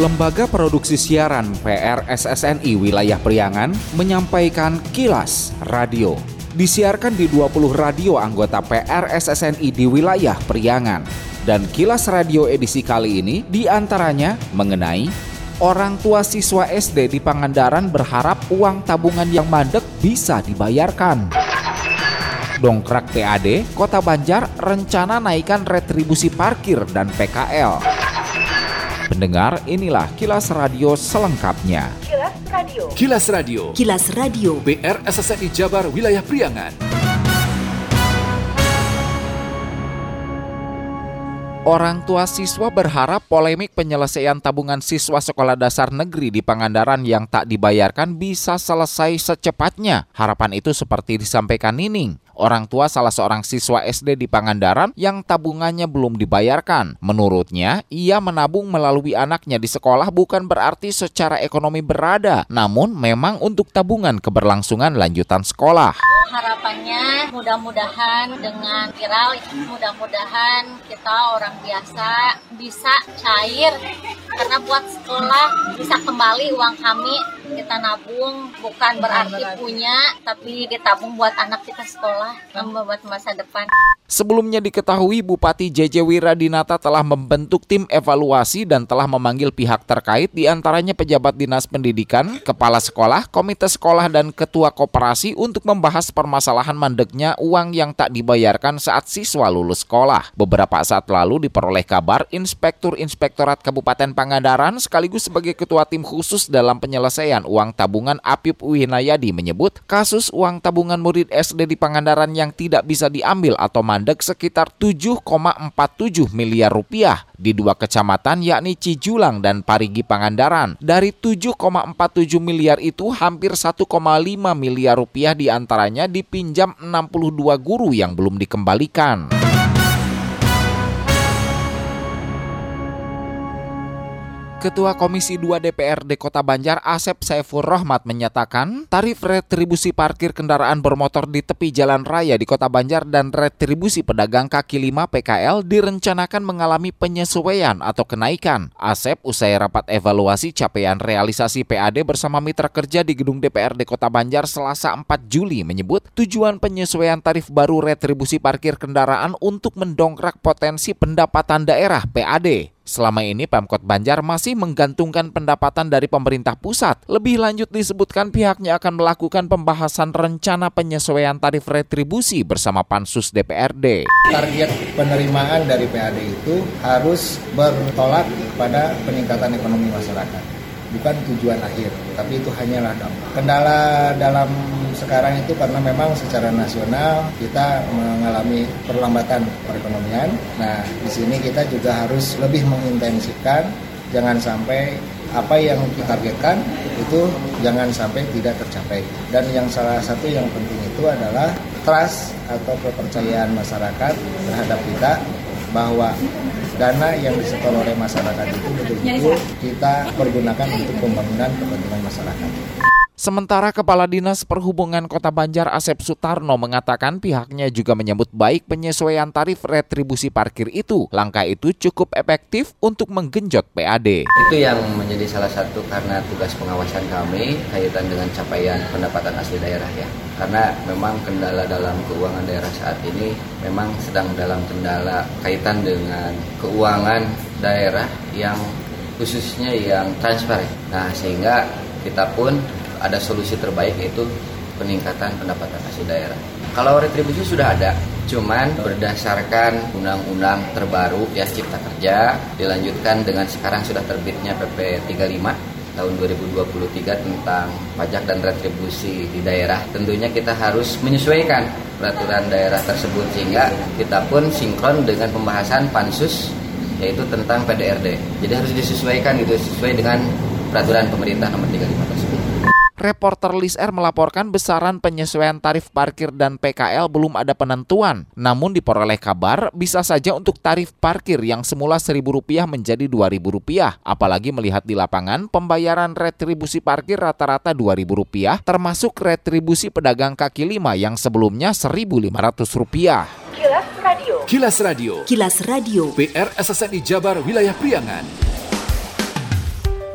Lembaga Produksi Siaran PRSSNI Wilayah Priangan menyampaikan kilas radio. Disiarkan di 20 radio anggota PRSSNI di wilayah Priangan. Dan kilas radio edisi kali ini di antaranya mengenai orang tua siswa SD di Pangandaran berharap uang tabungan yang mandek bisa dibayarkan. Dongkrak PAD, Kota Banjar rencana naikkan retribusi parkir dan PKL. Pendengar, inilah kilas radio selengkapnya. Kilas Radio. Kilas Radio. Kilas Radio. BR SSNI Jabar Wilayah Priangan. Orang tua siswa berharap polemik penyelesaian tabungan siswa sekolah dasar negeri di Pangandaran yang tak dibayarkan bisa selesai secepatnya. Harapan itu seperti disampaikan Nining orang tua salah seorang siswa SD di Pangandaran yang tabungannya belum dibayarkan. Menurutnya, ia menabung melalui anaknya di sekolah bukan berarti secara ekonomi berada, namun memang untuk tabungan keberlangsungan lanjutan sekolah. Harapannya mudah-mudahan dengan viral, mudah-mudahan kita orang biasa bisa cair karena buat sekolah bisa kembali uang kami kita nabung bukan berarti punya tapi ditabung buat anak kita sekolah membuat masa depan. Sebelumnya diketahui Bupati JJ Wiradinata telah membentuk tim evaluasi dan telah memanggil pihak terkait di antaranya pejabat dinas pendidikan, kepala sekolah, komite sekolah, dan ketua koperasi untuk membahas permasalahan mandeknya uang yang tak dibayarkan saat siswa lulus sekolah. Beberapa saat lalu diperoleh kabar Inspektur Inspektorat Kabupaten Pangandaran sekaligus sebagai ketua tim khusus dalam penyelesaian uang tabungan Apip Winayadi menyebut kasus uang tabungan murid SD di Pangandaran yang tidak bisa diambil atau mandek sekitar 7,47 miliar rupiah di dua kecamatan yakni Cijulang dan Parigi Pangandaran. Dari 7,47 miliar itu hampir 1,5 miliar rupiah di antaranya dipinjam 62 guru yang belum dikembalikan. Ketua Komisi 2 DPRD Kota Banjar Asep Saiful Rohmat menyatakan tarif retribusi parkir kendaraan bermotor di tepi jalan raya di Kota Banjar dan retribusi pedagang kaki lima PKL direncanakan mengalami penyesuaian atau kenaikan. Asep usai rapat evaluasi capaian realisasi PAD bersama mitra kerja di gedung DPRD Kota Banjar Selasa 4 Juli menyebut tujuan penyesuaian tarif baru retribusi parkir kendaraan untuk mendongkrak potensi pendapatan daerah PAD. Selama ini Pemkot Banjar masih menggantungkan pendapatan dari pemerintah pusat. Lebih lanjut disebutkan pihaknya akan melakukan pembahasan rencana penyesuaian tarif retribusi bersama Pansus DPRD. Target penerimaan dari PAD itu harus bertolak pada peningkatan ekonomi masyarakat bukan tujuan akhir, tapi itu hanyalah dampak. Kendala dalam sekarang itu karena memang secara nasional kita mengalami perlambatan perekonomian. Nah, di sini kita juga harus lebih mengintensifkan jangan sampai apa yang kita targetkan itu jangan sampai tidak tercapai. Dan yang salah satu yang penting itu adalah trust atau kepercayaan masyarakat terhadap kita bahwa dana yang disetor oleh masyarakat itu betul-betul kita pergunakan untuk pembangunan kepentingan masyarakat. Sementara Kepala Dinas Perhubungan Kota Banjar Asep Sutarno mengatakan pihaknya juga menyambut baik penyesuaian tarif retribusi parkir itu. Langkah itu cukup efektif untuk menggenjot PAD. Itu yang menjadi salah satu karena tugas pengawasan kami kaitan dengan capaian pendapatan asli daerah ya. Karena memang kendala dalam keuangan daerah saat ini memang sedang dalam kendala kaitan dengan keuangan daerah yang khususnya yang transparan. Nah, sehingga kita pun ada solusi terbaik yaitu peningkatan pendapatan asli daerah. Kalau retribusi sudah ada, cuman berdasarkan undang-undang terbaru ya Cipta Kerja dilanjutkan dengan sekarang sudah terbitnya PP 35 tahun 2023 tentang pajak dan retribusi di daerah. Tentunya kita harus menyesuaikan peraturan daerah tersebut sehingga kita pun sinkron dengan pembahasan pansus yaitu tentang PDRD. Jadi harus disesuaikan gitu sesuai dengan peraturan pemerintah nomor 35 tersebut. Reporter Lis R melaporkan besaran penyesuaian tarif parkir dan PKL belum ada penentuan. Namun diperoleh kabar bisa saja untuk tarif parkir yang semula Rp1.000 menjadi Rp2.000. Apalagi melihat di lapangan pembayaran retribusi parkir rata-rata Rp2.000 termasuk retribusi pedagang kaki lima yang sebelumnya Rp1.500. Kilas Radio. Kilas Radio. Kilas Radio. PR SSNI Jabar Wilayah Priangan.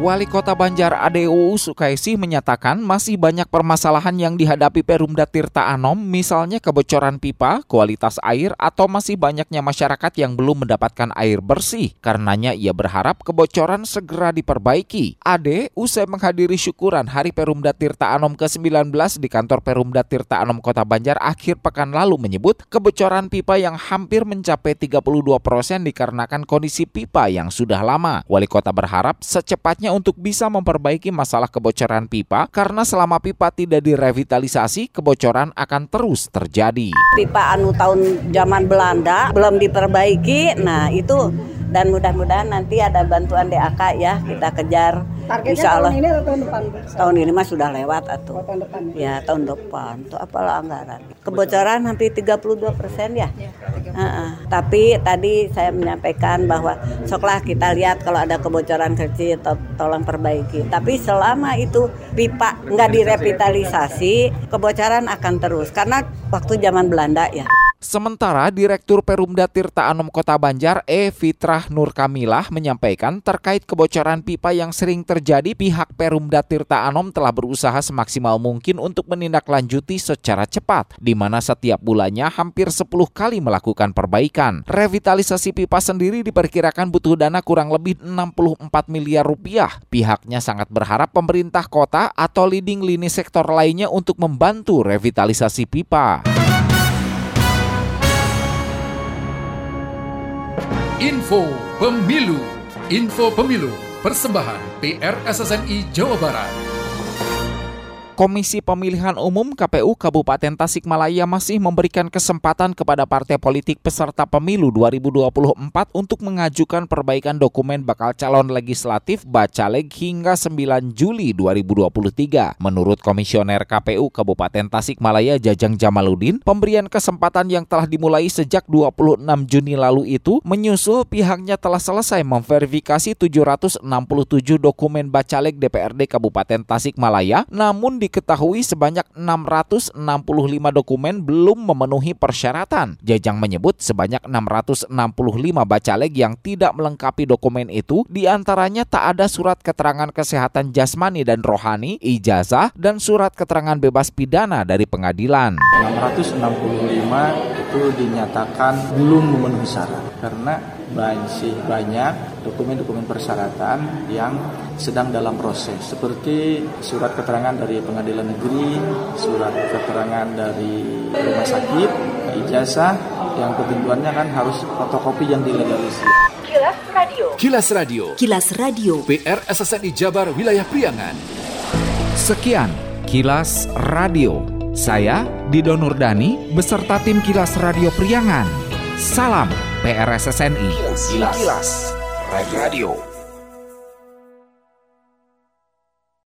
Wali Kota Banjar ADUU Sukaisi menyatakan masih banyak permasalahan yang dihadapi Perumda Tirta Anom, misalnya kebocoran pipa, kualitas air, atau masih banyaknya masyarakat yang belum mendapatkan air bersih. Karenanya ia berharap kebocoran segera diperbaiki. Ade, usai menghadiri syukuran Hari Perumda Tirta Anom ke-19 di kantor Perumda Tirta Anom Kota Banjar akhir pekan lalu menyebut kebocoran pipa yang hampir mencapai 32 persen dikarenakan kondisi pipa yang sudah lama. Wali Kota berharap secepatnya untuk bisa memperbaiki masalah kebocoran pipa karena selama pipa tidak direvitalisasi, kebocoran akan terus terjadi. pipa anu tahun zaman Belanda belum diperbaiki. Nah, itu dan mudah-mudahan nanti ada bantuan DAK ya kita kejar. Targetnya Insya Allah. tahun ini atau tahun depan? Tahun ini mah sudah lewat atuh. Oh, tahun depan. Ya, tahun depan. Itu apalah anggaran. Kebocoran hampir 32 persen ya. Heeh. Tapi tadi saya menyampaikan bahwa soklah kita lihat kalau ada kebocoran kecil to- tolong perbaiki. Tapi selama itu pipa nggak direvitalisasi, kebocoran akan terus karena waktu zaman Belanda ya. Sementara Direktur Perumda Tirta Anom Kota Banjar E. Fitrah Nur Kamilah menyampaikan terkait kebocoran pipa yang sering terjadi pihak Perumda Tirta Anom telah berusaha semaksimal mungkin untuk menindaklanjuti secara cepat di mana setiap bulannya hampir 10 kali melakukan perbaikan. Revitalisasi pipa sendiri diperkirakan butuh dana kurang lebih 64 miliar rupiah. Pihaknya sangat berharap pemerintah kota atau leading lini sektor lainnya untuk membantu revitalisasi pipa. Info Pemilu. Info Pemilu. Persembahan PRSSNI Jawa Barat Komisi Pemilihan Umum KPU Kabupaten Tasikmalaya masih memberikan kesempatan kepada partai politik peserta pemilu 2024 untuk mengajukan perbaikan dokumen bakal calon legislatif Bacaleg hingga 9 Juli 2023. Menurut Komisioner KPU Kabupaten Tasikmalaya Jajang Jamaludin, pemberian kesempatan yang telah dimulai sejak 26 Juni lalu itu menyusul pihaknya telah selesai memverifikasi 767 dokumen Bacaleg DPRD Kabupaten Tasikmalaya, namun diketahui sebanyak 665 dokumen belum memenuhi persyaratan. Jajang menyebut sebanyak 665 Bacaleg yang tidak melengkapi dokumen itu, di antaranya tak ada surat keterangan kesehatan jasmani dan rohani, ijazah, dan surat keterangan bebas pidana dari pengadilan. 665 itu dinyatakan belum memenuhi syarat karena masih banyak dokumen-dokumen persyaratan yang sedang dalam proses seperti surat keterangan dari pengadilan negeri, surat keterangan dari rumah sakit, ijazah yang ketentuannya kan harus fotokopi yang dilegalisir. Kilas Radio. Kilas Radio Kilas Radio PRSSNI Jabar Wilayah Priangan Sekian Kilas Radio. Saya Dido Nurdani beserta tim Kilas Radio Priangan. Salam PRSSNI. Kilas, Radio.